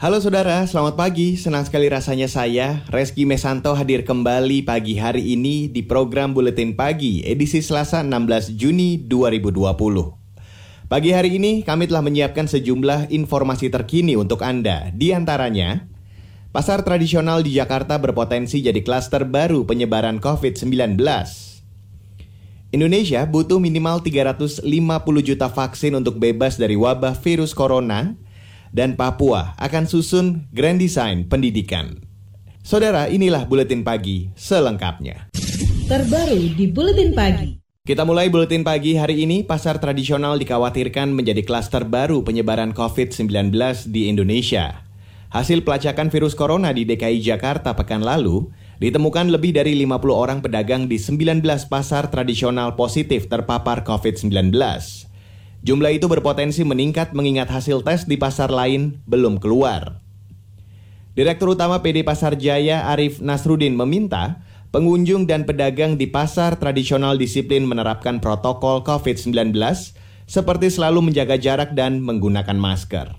Halo saudara, selamat pagi. Senang sekali rasanya saya, Reski Mesanto hadir kembali pagi hari ini di program Buletin Pagi edisi Selasa 16 Juni 2020. Pagi hari ini kami telah menyiapkan sejumlah informasi terkini untuk Anda. Di antaranya, pasar tradisional di Jakarta berpotensi jadi klaster baru penyebaran COVID-19. Indonesia butuh minimal 350 juta vaksin untuk bebas dari wabah virus corona dan Papua akan susun Grand Design Pendidikan. Saudara, inilah Buletin Pagi selengkapnya. Terbaru di Buletin Pagi. Kita mulai Buletin Pagi hari ini, pasar tradisional dikhawatirkan menjadi klaster baru penyebaran COVID-19 di Indonesia. Hasil pelacakan virus corona di DKI Jakarta pekan lalu, ditemukan lebih dari 50 orang pedagang di 19 pasar tradisional positif terpapar COVID-19. Jumlah itu berpotensi meningkat mengingat hasil tes di pasar lain belum keluar. Direktur Utama PD Pasar Jaya Arif Nasrudin meminta pengunjung dan pedagang di pasar tradisional disiplin menerapkan protokol COVID-19 seperti selalu menjaga jarak dan menggunakan masker.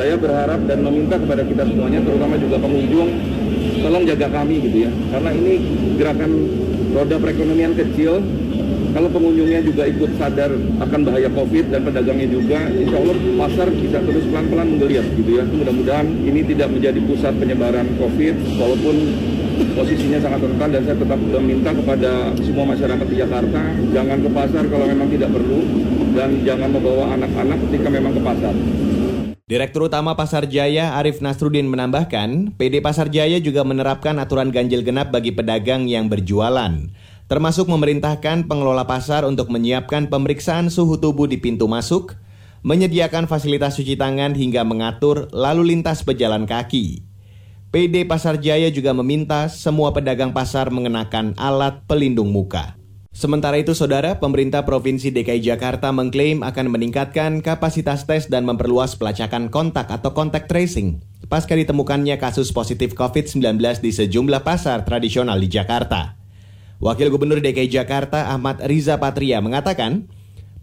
Saya berharap dan meminta kepada kita semuanya, terutama juga pengunjung, tolong jaga kami gitu ya. Karena ini gerakan roda perekonomian kecil, kalau pengunjungnya juga ikut sadar akan bahaya COVID dan pedagangnya juga, insya Allah pasar bisa terus pelan-pelan menggeliat gitu ya. Mudah-mudahan ini tidak menjadi pusat penyebaran COVID, walaupun posisinya sangat rentan dan saya tetap meminta kepada semua masyarakat di Jakarta, jangan ke pasar kalau memang tidak perlu, dan jangan membawa anak-anak ketika memang ke pasar. Direktur Utama Pasar Jaya Arif Nasrudin menambahkan, PD Pasar Jaya juga menerapkan aturan ganjil genap bagi pedagang yang berjualan termasuk memerintahkan pengelola pasar untuk menyiapkan pemeriksaan suhu tubuh di pintu masuk, menyediakan fasilitas cuci tangan hingga mengatur lalu lintas pejalan kaki. PD Pasar Jaya juga meminta semua pedagang pasar mengenakan alat pelindung muka. Sementara itu, saudara, pemerintah Provinsi DKI Jakarta mengklaim akan meningkatkan kapasitas tes dan memperluas pelacakan kontak atau kontak tracing pasca ditemukannya kasus positif COVID-19 di sejumlah pasar tradisional di Jakarta. Wakil Gubernur DKI Jakarta Ahmad Riza Patria mengatakan,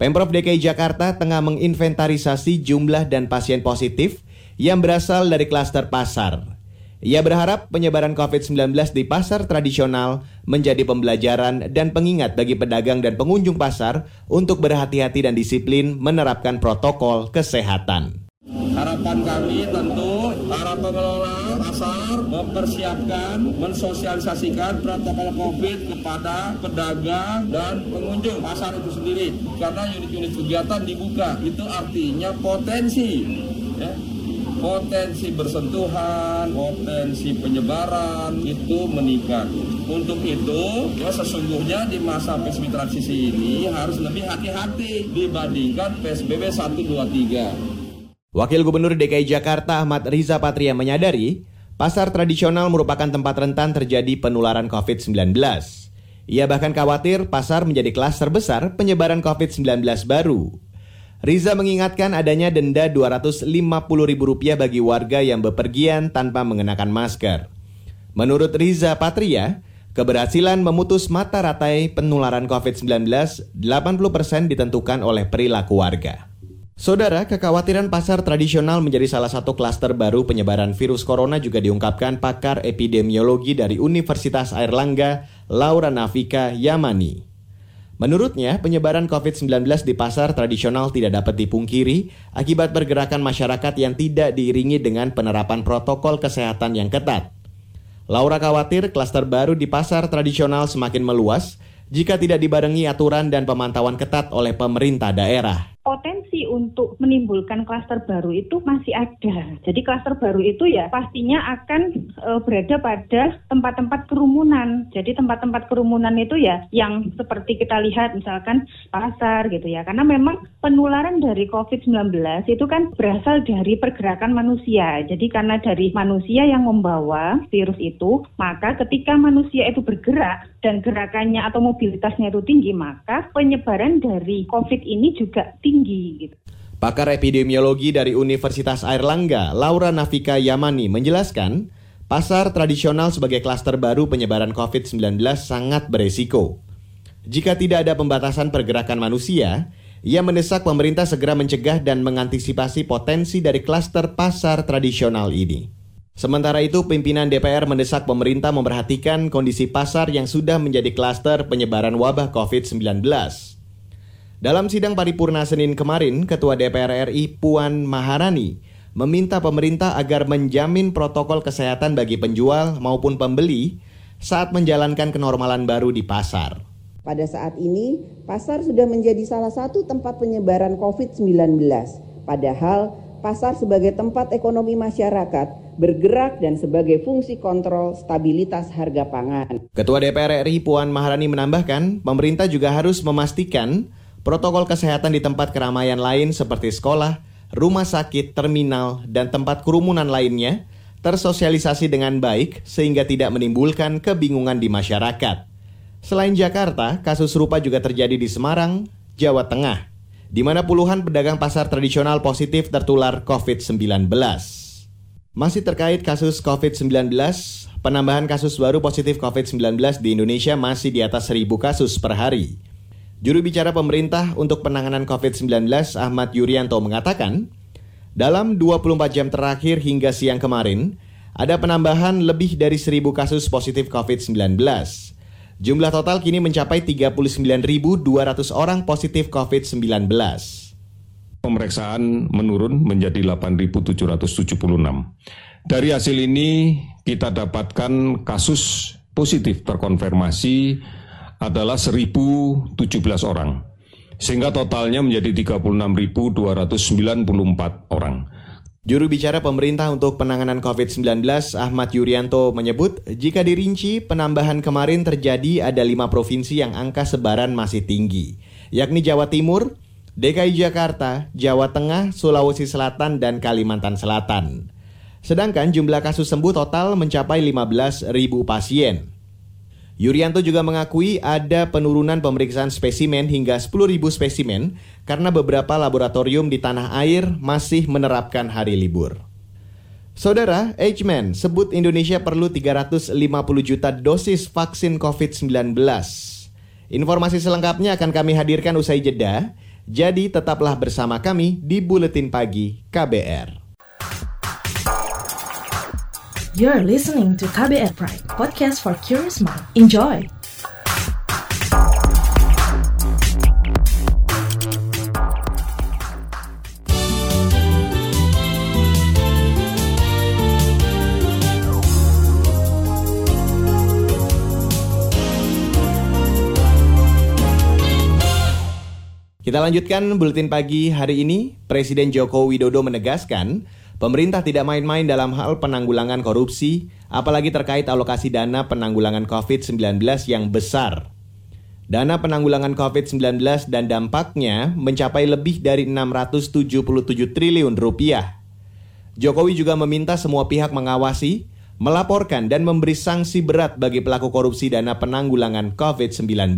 Pemprov DKI Jakarta tengah menginventarisasi jumlah dan pasien positif yang berasal dari klaster pasar. Ia berharap penyebaran COVID-19 di pasar tradisional menjadi pembelajaran dan pengingat bagi pedagang dan pengunjung pasar untuk berhati-hati dan disiplin menerapkan protokol kesehatan. Harapan kami tentu para pengelola pasar mempersiapkan, mensosialisasikan protokol COVID kepada pedagang dan pengunjung pasar itu sendiri. Karena unit-unit kegiatan dibuka, itu artinya potensi. Ya, potensi bersentuhan, potensi penyebaran itu meningkat. Untuk itu, ya sesungguhnya di masa PSBB transisi ini harus lebih hati-hati dibandingkan PSBB 1, 2, 3. Wakil Gubernur DKI Jakarta Ahmad Riza Patria menyadari, pasar tradisional merupakan tempat rentan terjadi penularan COVID-19. Ia bahkan khawatir pasar menjadi klaster besar penyebaran COVID-19 baru. Riza mengingatkan adanya denda Rp250.000 bagi warga yang bepergian tanpa mengenakan masker. Menurut Riza Patria, keberhasilan memutus mata rantai penularan COVID-19 80% ditentukan oleh perilaku warga. Saudara, kekhawatiran pasar tradisional menjadi salah satu klaster baru penyebaran virus corona juga diungkapkan pakar epidemiologi dari Universitas Airlangga, Laura Nafika Yamani. Menurutnya, penyebaran COVID-19 di pasar tradisional tidak dapat dipungkiri akibat pergerakan masyarakat yang tidak diiringi dengan penerapan protokol kesehatan yang ketat. Laura khawatir klaster baru di pasar tradisional semakin meluas jika tidak dibarengi aturan dan pemantauan ketat oleh pemerintah daerah. Potensi potensi untuk menimbulkan klaster baru itu masih ada. Jadi klaster baru itu ya pastinya akan e, berada pada tempat-tempat kerumunan. Jadi tempat-tempat kerumunan itu ya yang seperti kita lihat misalkan pasar gitu ya. Karena memang penularan dari COVID-19 itu kan berasal dari pergerakan manusia. Jadi karena dari manusia yang membawa virus itu, maka ketika manusia itu bergerak dan gerakannya atau mobilitasnya itu tinggi, maka penyebaran dari COVID ini juga tinggi. Gitu. Pakar epidemiologi dari Universitas Airlangga, Laura Nafika Yamani menjelaskan, pasar tradisional sebagai klaster baru penyebaran COVID-19 sangat beresiko. Jika tidak ada pembatasan pergerakan manusia, ia mendesak pemerintah segera mencegah dan mengantisipasi potensi dari klaster pasar tradisional ini. Sementara itu, pimpinan DPR mendesak pemerintah memperhatikan kondisi pasar yang sudah menjadi klaster penyebaran wabah COVID-19. Dalam sidang paripurna Senin kemarin, Ketua DPR RI Puan Maharani meminta pemerintah agar menjamin protokol kesehatan bagi penjual maupun pembeli saat menjalankan kenormalan baru di pasar. Pada saat ini, pasar sudah menjadi salah satu tempat penyebaran COVID-19. Padahal, pasar sebagai tempat ekonomi masyarakat bergerak dan sebagai fungsi kontrol stabilitas harga pangan. Ketua DPR RI Puan Maharani menambahkan, pemerintah juga harus memastikan Protokol kesehatan di tempat keramaian lain seperti sekolah, rumah sakit, terminal, dan tempat kerumunan lainnya tersosialisasi dengan baik sehingga tidak menimbulkan kebingungan di masyarakat. Selain Jakarta, kasus serupa juga terjadi di Semarang, Jawa Tengah, di mana puluhan pedagang pasar tradisional positif tertular COVID-19. Masih terkait kasus COVID-19, penambahan kasus baru positif COVID-19 di Indonesia masih di atas 1000 kasus per hari. Juru bicara pemerintah untuk penanganan COVID-19 Ahmad Yuryanto mengatakan, dalam 24 jam terakhir hingga siang kemarin, ada penambahan lebih dari 1000 kasus positif COVID-19. Jumlah total kini mencapai 39.200 orang positif COVID-19. Pemeriksaan menurun menjadi 8.776. Dari hasil ini kita dapatkan kasus positif terkonfirmasi adalah 1.017 orang, sehingga totalnya menjadi 36.294 orang. Juru bicara pemerintah untuk penanganan COVID-19 Ahmad Yuryanto menyebut jika dirinci penambahan kemarin terjadi ada lima provinsi yang angka sebaran masih tinggi, yakni Jawa Timur, DKI Jakarta, Jawa Tengah, Sulawesi Selatan, dan Kalimantan Selatan. Sedangkan jumlah kasus sembuh total mencapai 15.000 pasien. Yuryanto juga mengakui ada penurunan pemeriksaan spesimen hingga 10.000 spesimen karena beberapa laboratorium di tanah air masih menerapkan hari libur. Saudara, H-Man sebut Indonesia perlu 350 juta dosis vaksin COVID-19. Informasi selengkapnya akan kami hadirkan usai jeda, jadi tetaplah bersama kami di Buletin Pagi KBR. You're listening to KBR Pride, podcast for curious mind. Enjoy! Kita lanjutkan buletin pagi hari ini. Presiden Joko Widodo menegaskan Pemerintah tidak main-main dalam hal penanggulangan korupsi, apalagi terkait alokasi dana penanggulangan COVID-19 yang besar. Dana penanggulangan COVID-19 dan dampaknya mencapai lebih dari 677 triliun rupiah. Jokowi juga meminta semua pihak mengawasi, melaporkan dan memberi sanksi berat bagi pelaku korupsi dana penanggulangan COVID-19.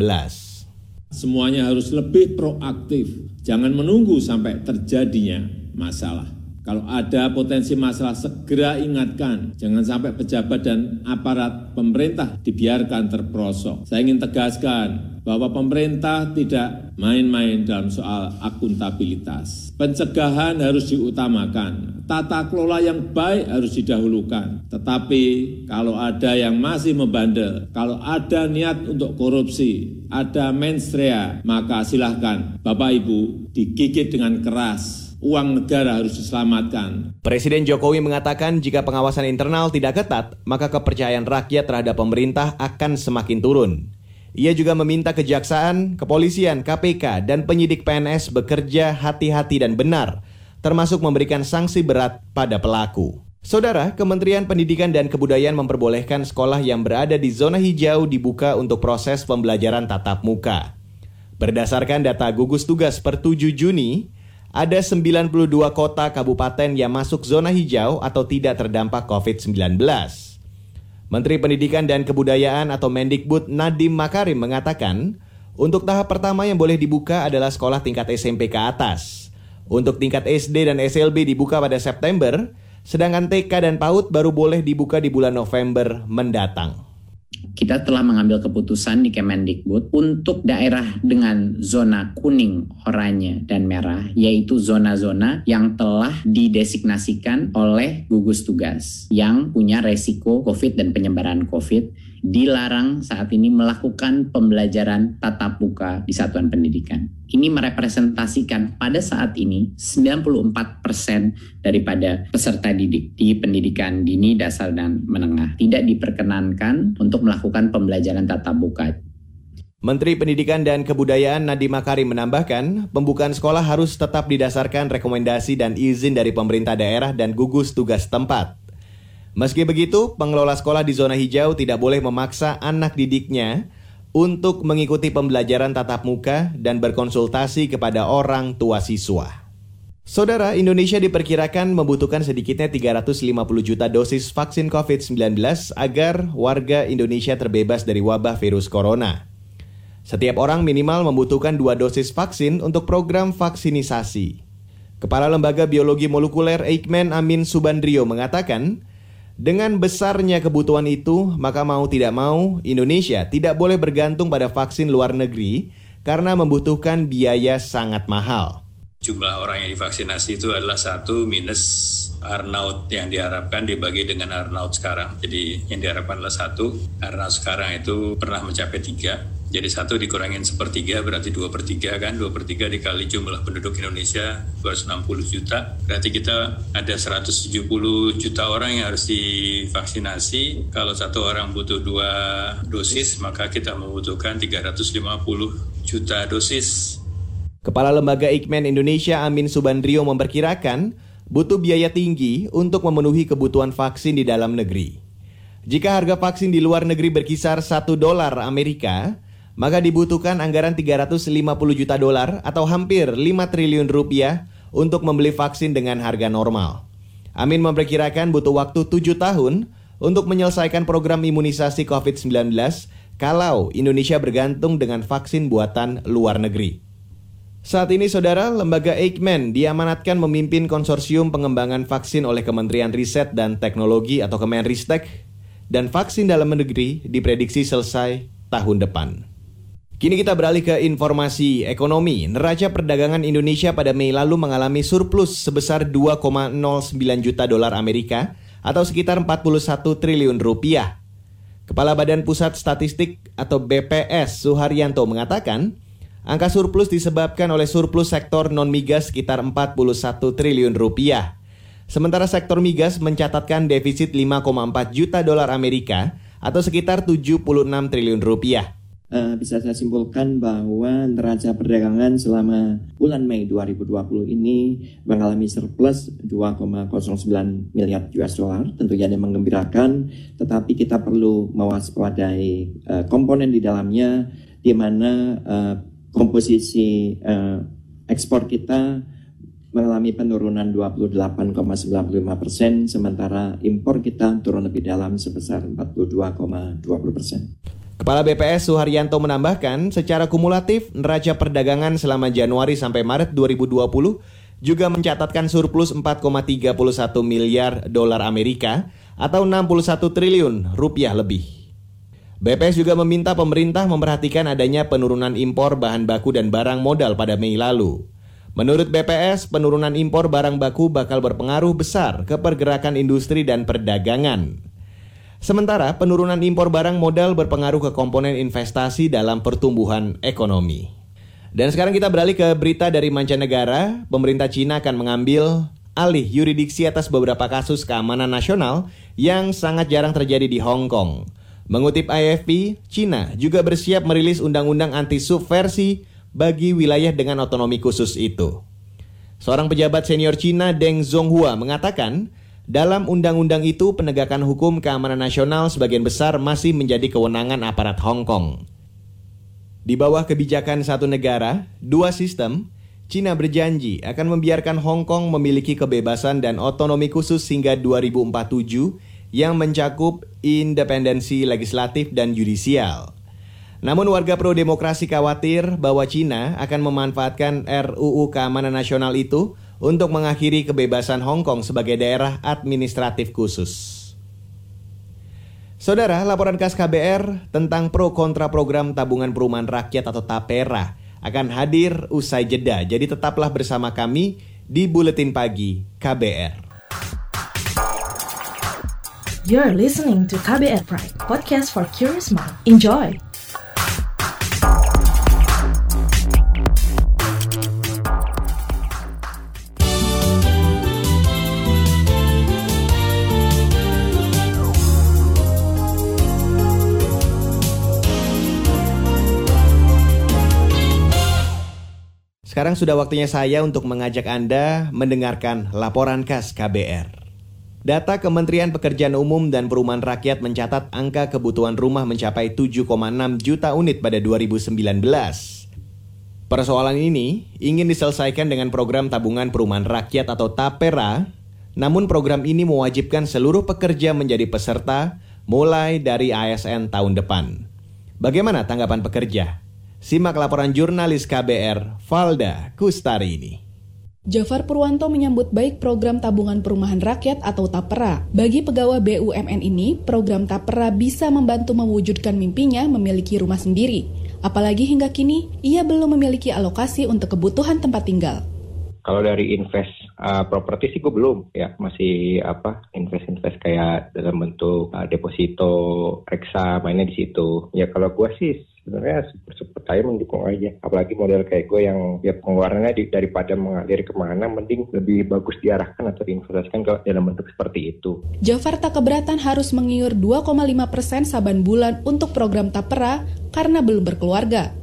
Semuanya harus lebih proaktif, jangan menunggu sampai terjadinya masalah. Kalau ada potensi masalah segera ingatkan, jangan sampai pejabat dan aparat pemerintah dibiarkan terperosok. Saya ingin tegaskan bahwa pemerintah tidak main-main dalam soal akuntabilitas. Pencegahan harus diutamakan, tata kelola yang baik harus didahulukan. Tetapi kalau ada yang masih membandel, kalau ada niat untuk korupsi, ada menstrea, maka silahkan Bapak Ibu digigit dengan keras uang negara harus diselamatkan. Presiden Jokowi mengatakan jika pengawasan internal tidak ketat, maka kepercayaan rakyat terhadap pemerintah akan semakin turun. Ia juga meminta kejaksaan, kepolisian, KPK, dan penyidik PNS bekerja hati-hati dan benar, termasuk memberikan sanksi berat pada pelaku. Saudara, Kementerian Pendidikan dan Kebudayaan memperbolehkan sekolah yang berada di zona hijau dibuka untuk proses pembelajaran tatap muka. Berdasarkan data gugus tugas per 7 Juni, ada 92 kota kabupaten yang masuk zona hijau atau tidak terdampak COVID-19. Menteri Pendidikan dan Kebudayaan atau Mendikbud Nadiem Makarim mengatakan, untuk tahap pertama yang boleh dibuka adalah sekolah tingkat SMP ke atas. Untuk tingkat SD dan SLB dibuka pada September, sedangkan TK dan PAUD baru boleh dibuka di bulan November mendatang kita telah mengambil keputusan di Kemendikbud untuk daerah dengan zona kuning, oranye, dan merah, yaitu zona-zona yang telah didesignasikan oleh gugus tugas yang punya resiko COVID dan penyebaran COVID dilarang saat ini melakukan pembelajaran tatap muka di satuan pendidikan. Ini merepresentasikan pada saat ini 94% daripada peserta didik di pendidikan dini, dasar, dan menengah tidak diperkenankan untuk melakukan pembelajaran tatap muka. Menteri Pendidikan dan Kebudayaan Nadiem Makarim menambahkan, pembukaan sekolah harus tetap didasarkan rekomendasi dan izin dari pemerintah daerah dan gugus tugas tempat. Meski begitu, pengelola sekolah di zona hijau tidak boleh memaksa anak didiknya untuk mengikuti pembelajaran tatap muka dan berkonsultasi kepada orang tua siswa. Saudara, Indonesia diperkirakan membutuhkan sedikitnya 350 juta dosis vaksin COVID-19 agar warga Indonesia terbebas dari wabah virus corona. Setiap orang minimal membutuhkan dua dosis vaksin untuk program vaksinisasi. Kepala Lembaga Biologi Molekuler Eijkman Amin Subandrio mengatakan, dengan besarnya kebutuhan itu, maka mau tidak mau, Indonesia tidak boleh bergantung pada vaksin luar negeri karena membutuhkan biaya sangat mahal. Jumlah orang yang divaksinasi itu adalah satu minus Arnaud yang diharapkan dibagi dengan Arnaud sekarang. Jadi yang diharapkan adalah satu, Arnaud sekarang itu pernah mencapai tiga. Jadi satu dikurangin sepertiga berarti dua per tiga kan, dua per tiga dikali jumlah penduduk Indonesia 260 juta. Berarti kita ada 170 juta orang yang harus divaksinasi. Kalau satu orang butuh dua dosis, maka kita membutuhkan 350 juta dosis. Kepala Lembaga Ikmen Indonesia Amin Subandrio memperkirakan butuh biaya tinggi untuk memenuhi kebutuhan vaksin di dalam negeri. Jika harga vaksin di luar negeri berkisar 1 dolar Amerika, maka dibutuhkan anggaran 350 juta dolar atau hampir 5 triliun rupiah untuk membeli vaksin dengan harga normal. Amin memperkirakan butuh waktu 7 tahun untuk menyelesaikan program imunisasi COVID-19 kalau Indonesia bergantung dengan vaksin buatan luar negeri. Saat ini saudara, lembaga Eijkman diamanatkan memimpin konsorsium pengembangan vaksin oleh Kementerian Riset dan Teknologi atau Kemenristek dan vaksin dalam negeri diprediksi selesai tahun depan. Kini kita beralih ke informasi ekonomi. Neraca perdagangan Indonesia pada Mei lalu mengalami surplus sebesar 2,09 juta dolar Amerika atau sekitar 41 triliun rupiah. Kepala Badan Pusat Statistik atau BPS Suharyanto mengatakan, angka surplus disebabkan oleh surplus sektor non-migas sekitar 41 triliun rupiah. Sementara sektor migas mencatatkan defisit 5,4 juta dolar Amerika atau sekitar 76 triliun rupiah uh, bisa saya simpulkan bahwa neraca perdagangan selama bulan Mei 2020 ini mengalami surplus 2,09 miliar US dollar. Tentunya ini mengembirakan, tetapi kita perlu mewaspadai uh, komponen di dalamnya di mana uh, komposisi uh, ekspor kita mengalami penurunan 28,95 persen, sementara impor kita turun lebih dalam sebesar 42,20 persen. Kepala BPS Suharyanto menambahkan, secara kumulatif neraca perdagangan selama Januari sampai Maret 2020 juga mencatatkan surplus 4,31 miliar dolar Amerika atau 61 triliun rupiah lebih. BPS juga meminta pemerintah memperhatikan adanya penurunan impor bahan baku dan barang modal pada Mei lalu. Menurut BPS, penurunan impor barang baku bakal berpengaruh besar ke pergerakan industri dan perdagangan. Sementara penurunan impor barang modal berpengaruh ke komponen investasi dalam pertumbuhan ekonomi. Dan sekarang kita beralih ke berita dari mancanegara. Pemerintah Cina akan mengambil alih yuridiksi atas beberapa kasus keamanan nasional yang sangat jarang terjadi di Hong Kong. Mengutip AFP, Cina juga bersiap merilis undang-undang anti-subversi bagi wilayah dengan otonomi khusus itu. Seorang pejabat senior Cina Deng Zonghua mengatakan, dalam undang-undang itu penegakan hukum keamanan nasional sebagian besar masih menjadi kewenangan aparat Hong Kong. Di bawah kebijakan satu negara, dua sistem, Cina berjanji akan membiarkan Hong Kong memiliki kebebasan dan otonomi khusus hingga 2047 yang mencakup independensi legislatif dan yudisial. Namun warga pro-demokrasi khawatir bahwa Cina akan memanfaatkan RUU Keamanan Nasional itu untuk mengakhiri kebebasan Hong Kong sebagai daerah administratif khusus. Saudara, laporan khas KBR tentang pro kontra program tabungan perumahan rakyat atau TAPERA akan hadir usai jeda. Jadi tetaplah bersama kami di Buletin Pagi KBR. You're listening to KBR Pride, podcast for curious mind. Enjoy! Sekarang sudah waktunya saya untuk mengajak Anda mendengarkan laporan khas KBR. Data Kementerian Pekerjaan Umum dan Perumahan Rakyat mencatat angka kebutuhan rumah mencapai 7,6 juta unit pada 2019. Persoalan ini ingin diselesaikan dengan program tabungan perumahan rakyat atau TAPERA, namun program ini mewajibkan seluruh pekerja menjadi peserta mulai dari ASN tahun depan. Bagaimana tanggapan pekerja? Simak laporan jurnalis KBR Valda Kustari ini. Jafar Purwanto menyambut baik program tabungan perumahan rakyat atau TAPERA. Bagi pegawai BUMN ini, program TAPERA bisa membantu mewujudkan mimpinya memiliki rumah sendiri. Apalagi hingga kini, ia belum memiliki alokasi untuk kebutuhan tempat tinggal. Kalau dari invest uh, properti sih gue belum ya masih apa invest invest kayak dalam bentuk uh, deposito reksa mainnya di situ ya kalau gue sih sebenarnya super aja mendukung aja apalagi model kayak gue yang ya pengeluarannya di, daripada mengalir ke mana mending lebih bagus diarahkan atau diinvestasikan ke dalam bentuk seperti itu Jafar tak keberatan harus mengiur 2,5 persen saban bulan untuk program Tapera karena belum berkeluarga.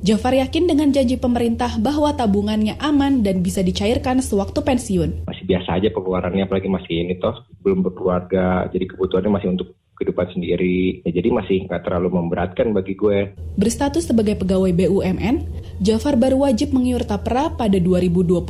Jafar yakin dengan janji pemerintah bahwa tabungannya aman dan bisa dicairkan sewaktu pensiun. Masih biasa aja pengeluarannya, apalagi masih ini toh belum berkeluarga, jadi kebutuhannya masih untuk kehidupan sendiri. Ya, jadi masih nggak terlalu memberatkan bagi gue. Berstatus sebagai pegawai BUMN, Jafar baru wajib mengiur tapera pada 2022.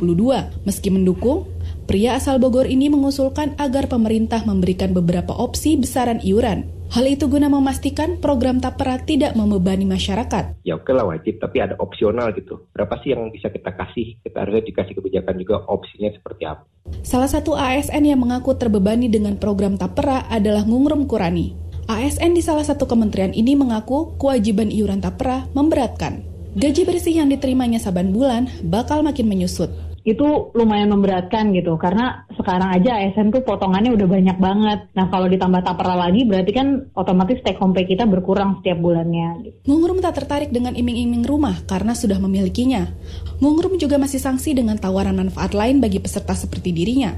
Meski mendukung, pria asal Bogor ini mengusulkan agar pemerintah memberikan beberapa opsi besaran iuran. Hal itu guna memastikan program tapera tidak membebani masyarakat. Ya oke lah wajib, tapi ada opsional gitu. Berapa sih yang bisa kita kasih? Kita harusnya dikasih kebijakan juga opsinya seperti apa. Salah satu ASN yang mengaku terbebani dengan program tapera adalah Ngungrum Kurani. ASN di salah satu kementerian ini mengaku kewajiban iuran tapera memberatkan. Gaji bersih yang diterimanya saban bulan bakal makin menyusut itu lumayan memberatkan gitu karena sekarang aja ASN tuh potongannya udah banyak banget. Nah kalau ditambah tapera lagi berarti kan otomatis take home pay kita berkurang setiap bulannya. Gitu. Ngungrum tak tertarik dengan iming-iming rumah karena sudah memilikinya. Ngungrum juga masih sanksi dengan tawaran manfaat lain bagi peserta seperti dirinya.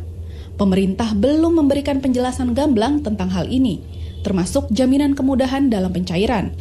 Pemerintah belum memberikan penjelasan gamblang tentang hal ini, termasuk jaminan kemudahan dalam pencairan.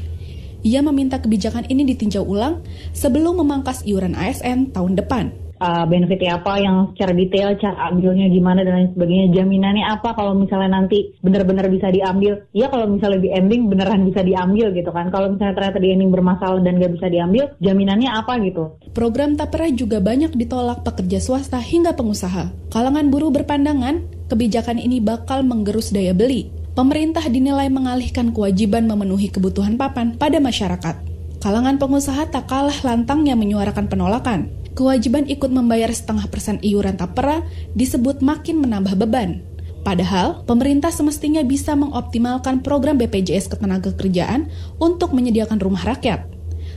Ia meminta kebijakan ini ditinjau ulang sebelum memangkas iuran ASN tahun depan uh, benefitnya apa yang secara detail cara ambilnya gimana dan lain sebagainya. Jaminannya apa kalau misalnya nanti benar-benar bisa diambil? Ya kalau misalnya di ending beneran bisa diambil gitu kan. Kalau misalnya ternyata di ending bermasalah dan gak bisa diambil jaminannya apa gitu? Program tapera juga banyak ditolak pekerja swasta hingga pengusaha. Kalangan buruh berpandangan kebijakan ini bakal menggerus daya beli. Pemerintah dinilai mengalihkan kewajiban memenuhi kebutuhan papan pada masyarakat. Kalangan pengusaha tak kalah lantang yang menyuarakan penolakan kewajiban ikut membayar setengah persen iuran tapera disebut makin menambah beban. Padahal, pemerintah semestinya bisa mengoptimalkan program BPJS Ketenagakerjaan untuk menyediakan rumah rakyat.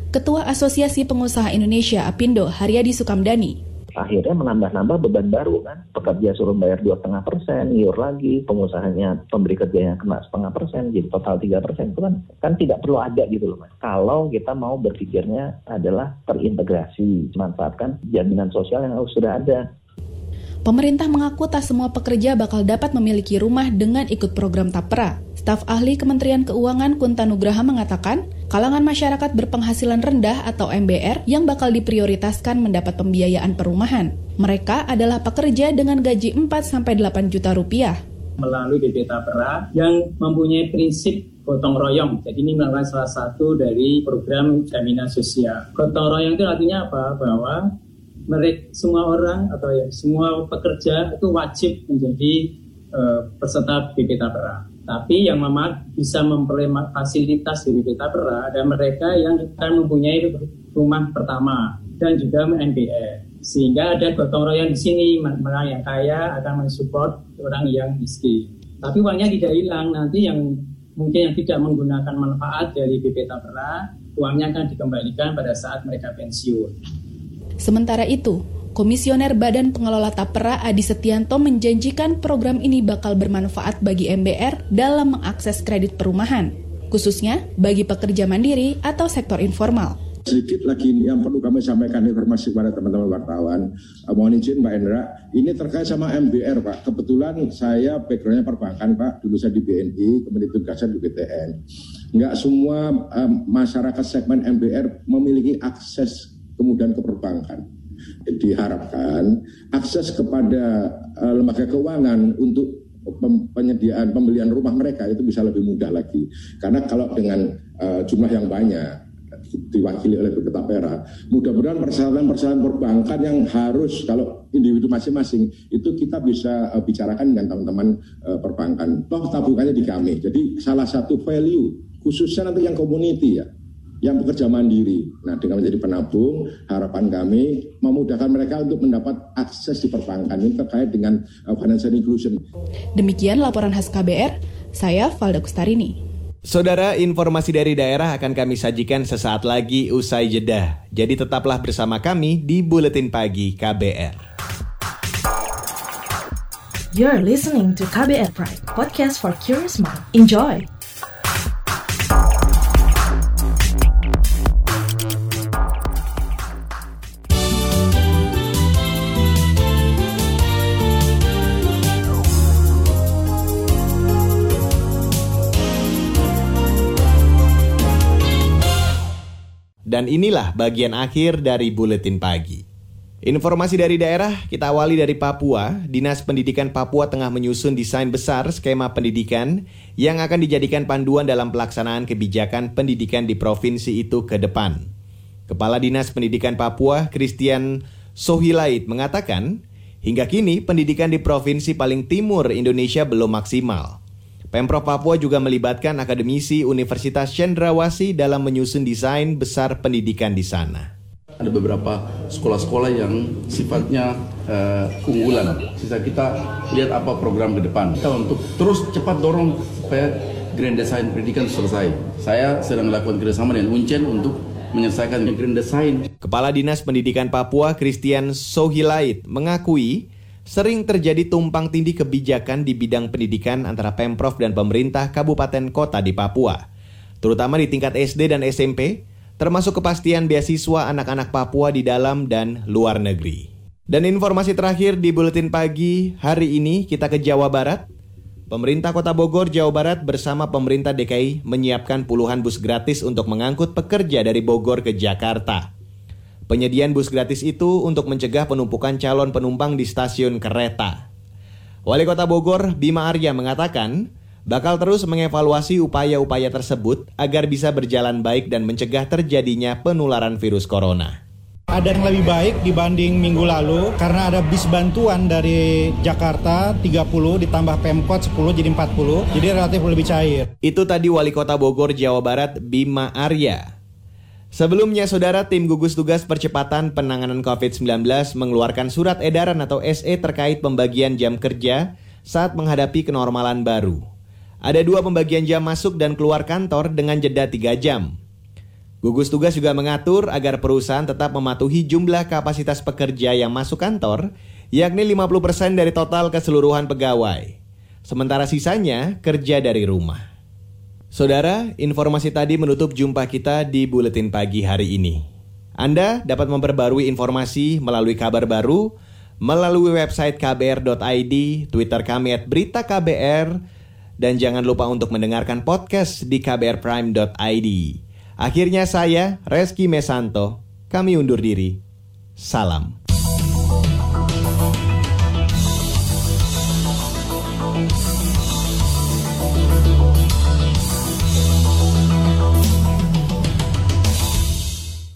Ketua Asosiasi Pengusaha Indonesia Apindo Haryadi Sukamdani akhirnya menambah-nambah beban baru kan. Pekerja suruh bayar dua setengah persen, iur lagi, pengusahanya pemberi kerjanya kena setengah persen, jadi total tiga persen itu kan kan tidak perlu ada gitu loh mas. Kalau kita mau berpikirnya adalah terintegrasi, manfaatkan jaminan sosial yang sudah ada. Pemerintah mengaku tak semua pekerja bakal dapat memiliki rumah dengan ikut program Tapera. Staf ahli Kementerian Keuangan Kunta Nugraha mengatakan, kalangan masyarakat berpenghasilan rendah atau MBR yang bakal diprioritaskan mendapat pembiayaan perumahan. Mereka adalah pekerja dengan gaji 4-8 juta rupiah. Melalui BP Tapera yang mempunyai prinsip gotong royong. Jadi ini merupakan salah satu dari program jaminan sosial. Gotong royong itu artinya apa? Bahwa mereka semua orang atau ya semua pekerja itu wajib menjadi uh, peserta BP Tapera. Tapi yang mama bisa memperoleh fasilitas di BP Tapera ada mereka yang akan mempunyai rumah pertama dan juga MBR. Sehingga ada gotong royong di sini, orang yang kaya akan mensupport orang yang miskin. Tapi uangnya tidak hilang, nanti yang mungkin yang tidak menggunakan manfaat dari BP Tapera, uangnya akan dikembalikan pada saat mereka pensiun. Sementara itu, Komisioner Badan Pengelola Tapera Adi Setianto menjanjikan program ini bakal bermanfaat bagi MBR dalam mengakses kredit perumahan, khususnya bagi pekerja mandiri atau sektor informal. Sedikit lagi yang perlu kami sampaikan informasi kepada teman-teman wartawan. Uh, mohon izin Mbak Endra, ini terkait sama MBR Pak. Kebetulan saya backgroundnya perbankan Pak, dulu saya di BNI, kemudian tugasnya di BTN. Enggak semua um, masyarakat segmen MBR memiliki akses kemudian ke perbankan. Diharapkan akses kepada uh, lembaga keuangan untuk penyediaan pembelian rumah mereka itu bisa lebih mudah lagi. Karena kalau dengan uh, jumlah yang banyak diwakili oleh Tapera, mudah-mudahan persyaratan-persyaratan perbankan yang harus kalau individu masing-masing itu kita bisa uh, bicarakan dengan teman-teman uh, perbankan. Toh tabungannya di kami. Jadi salah satu value khususnya nanti yang community ya yang bekerja mandiri. Nah, dengan menjadi penabung, harapan kami memudahkan mereka untuk mendapat akses di perbankan ini terkait dengan uh, financial inclusion. Demikian laporan khas KBR, saya Valda Kustarini. Saudara, informasi dari daerah akan kami sajikan sesaat lagi usai jeda. Jadi tetaplah bersama kami di Buletin Pagi KBR. You're listening to KBR Pride, podcast for curious mind. Enjoy! Dan inilah bagian akhir dari buletin pagi. Informasi dari daerah kita awali dari Papua. Dinas Pendidikan Papua tengah menyusun desain besar skema pendidikan yang akan dijadikan panduan dalam pelaksanaan kebijakan pendidikan di provinsi itu ke depan. Kepala Dinas Pendidikan Papua, Christian Sohilait mengatakan, hingga kini pendidikan di provinsi paling timur Indonesia belum maksimal. Pemprov Papua juga melibatkan akademisi Universitas Cendrawasih dalam menyusun desain besar pendidikan di sana. Ada beberapa sekolah-sekolah yang sifatnya uh, unggulan. Sisa kita lihat apa program ke depan. Kita untuk terus cepat dorong supaya Grand Design pendidikan selesai. Saya sedang melakukan kerjasama dengan Uncen untuk menyelesaikan Grand Design. Kepala Dinas Pendidikan Papua Christian Sohilait mengakui sering terjadi tumpang tindih kebijakan di bidang pendidikan antara Pemprov dan pemerintah kabupaten kota di Papua, terutama di tingkat SD dan SMP, termasuk kepastian beasiswa anak-anak Papua di dalam dan luar negeri. Dan informasi terakhir di buletin pagi hari ini kita ke Jawa Barat. Pemerintah Kota Bogor, Jawa Barat bersama pemerintah DKI menyiapkan puluhan bus gratis untuk mengangkut pekerja dari Bogor ke Jakarta. Penyediaan bus gratis itu untuk mencegah penumpukan calon penumpang di stasiun kereta. Wali Kota Bogor, Bima Arya mengatakan, bakal terus mengevaluasi upaya-upaya tersebut agar bisa berjalan baik dan mencegah terjadinya penularan virus corona. Ada yang lebih baik dibanding minggu lalu karena ada bis bantuan dari Jakarta 30 ditambah Pemkot 10 jadi 40 jadi relatif lebih cair. Itu tadi Wali Kota Bogor Jawa Barat Bima Arya. Sebelumnya, saudara tim gugus tugas percepatan penanganan COVID-19 mengeluarkan surat edaran atau SE terkait pembagian jam kerja saat menghadapi kenormalan baru. Ada dua pembagian jam masuk dan keluar kantor dengan jeda 3 jam. Gugus tugas juga mengatur agar perusahaan tetap mematuhi jumlah kapasitas pekerja yang masuk kantor, yakni 50% dari total keseluruhan pegawai. Sementara sisanya kerja dari rumah. Saudara, informasi tadi menutup jumpa kita di Buletin Pagi hari ini. Anda dapat memperbarui informasi melalui kabar baru melalui website kbr.id, Twitter kami at berita KBR, dan jangan lupa untuk mendengarkan podcast di kbrprime.id. Akhirnya saya, Reski Mesanto, kami undur diri. Salam.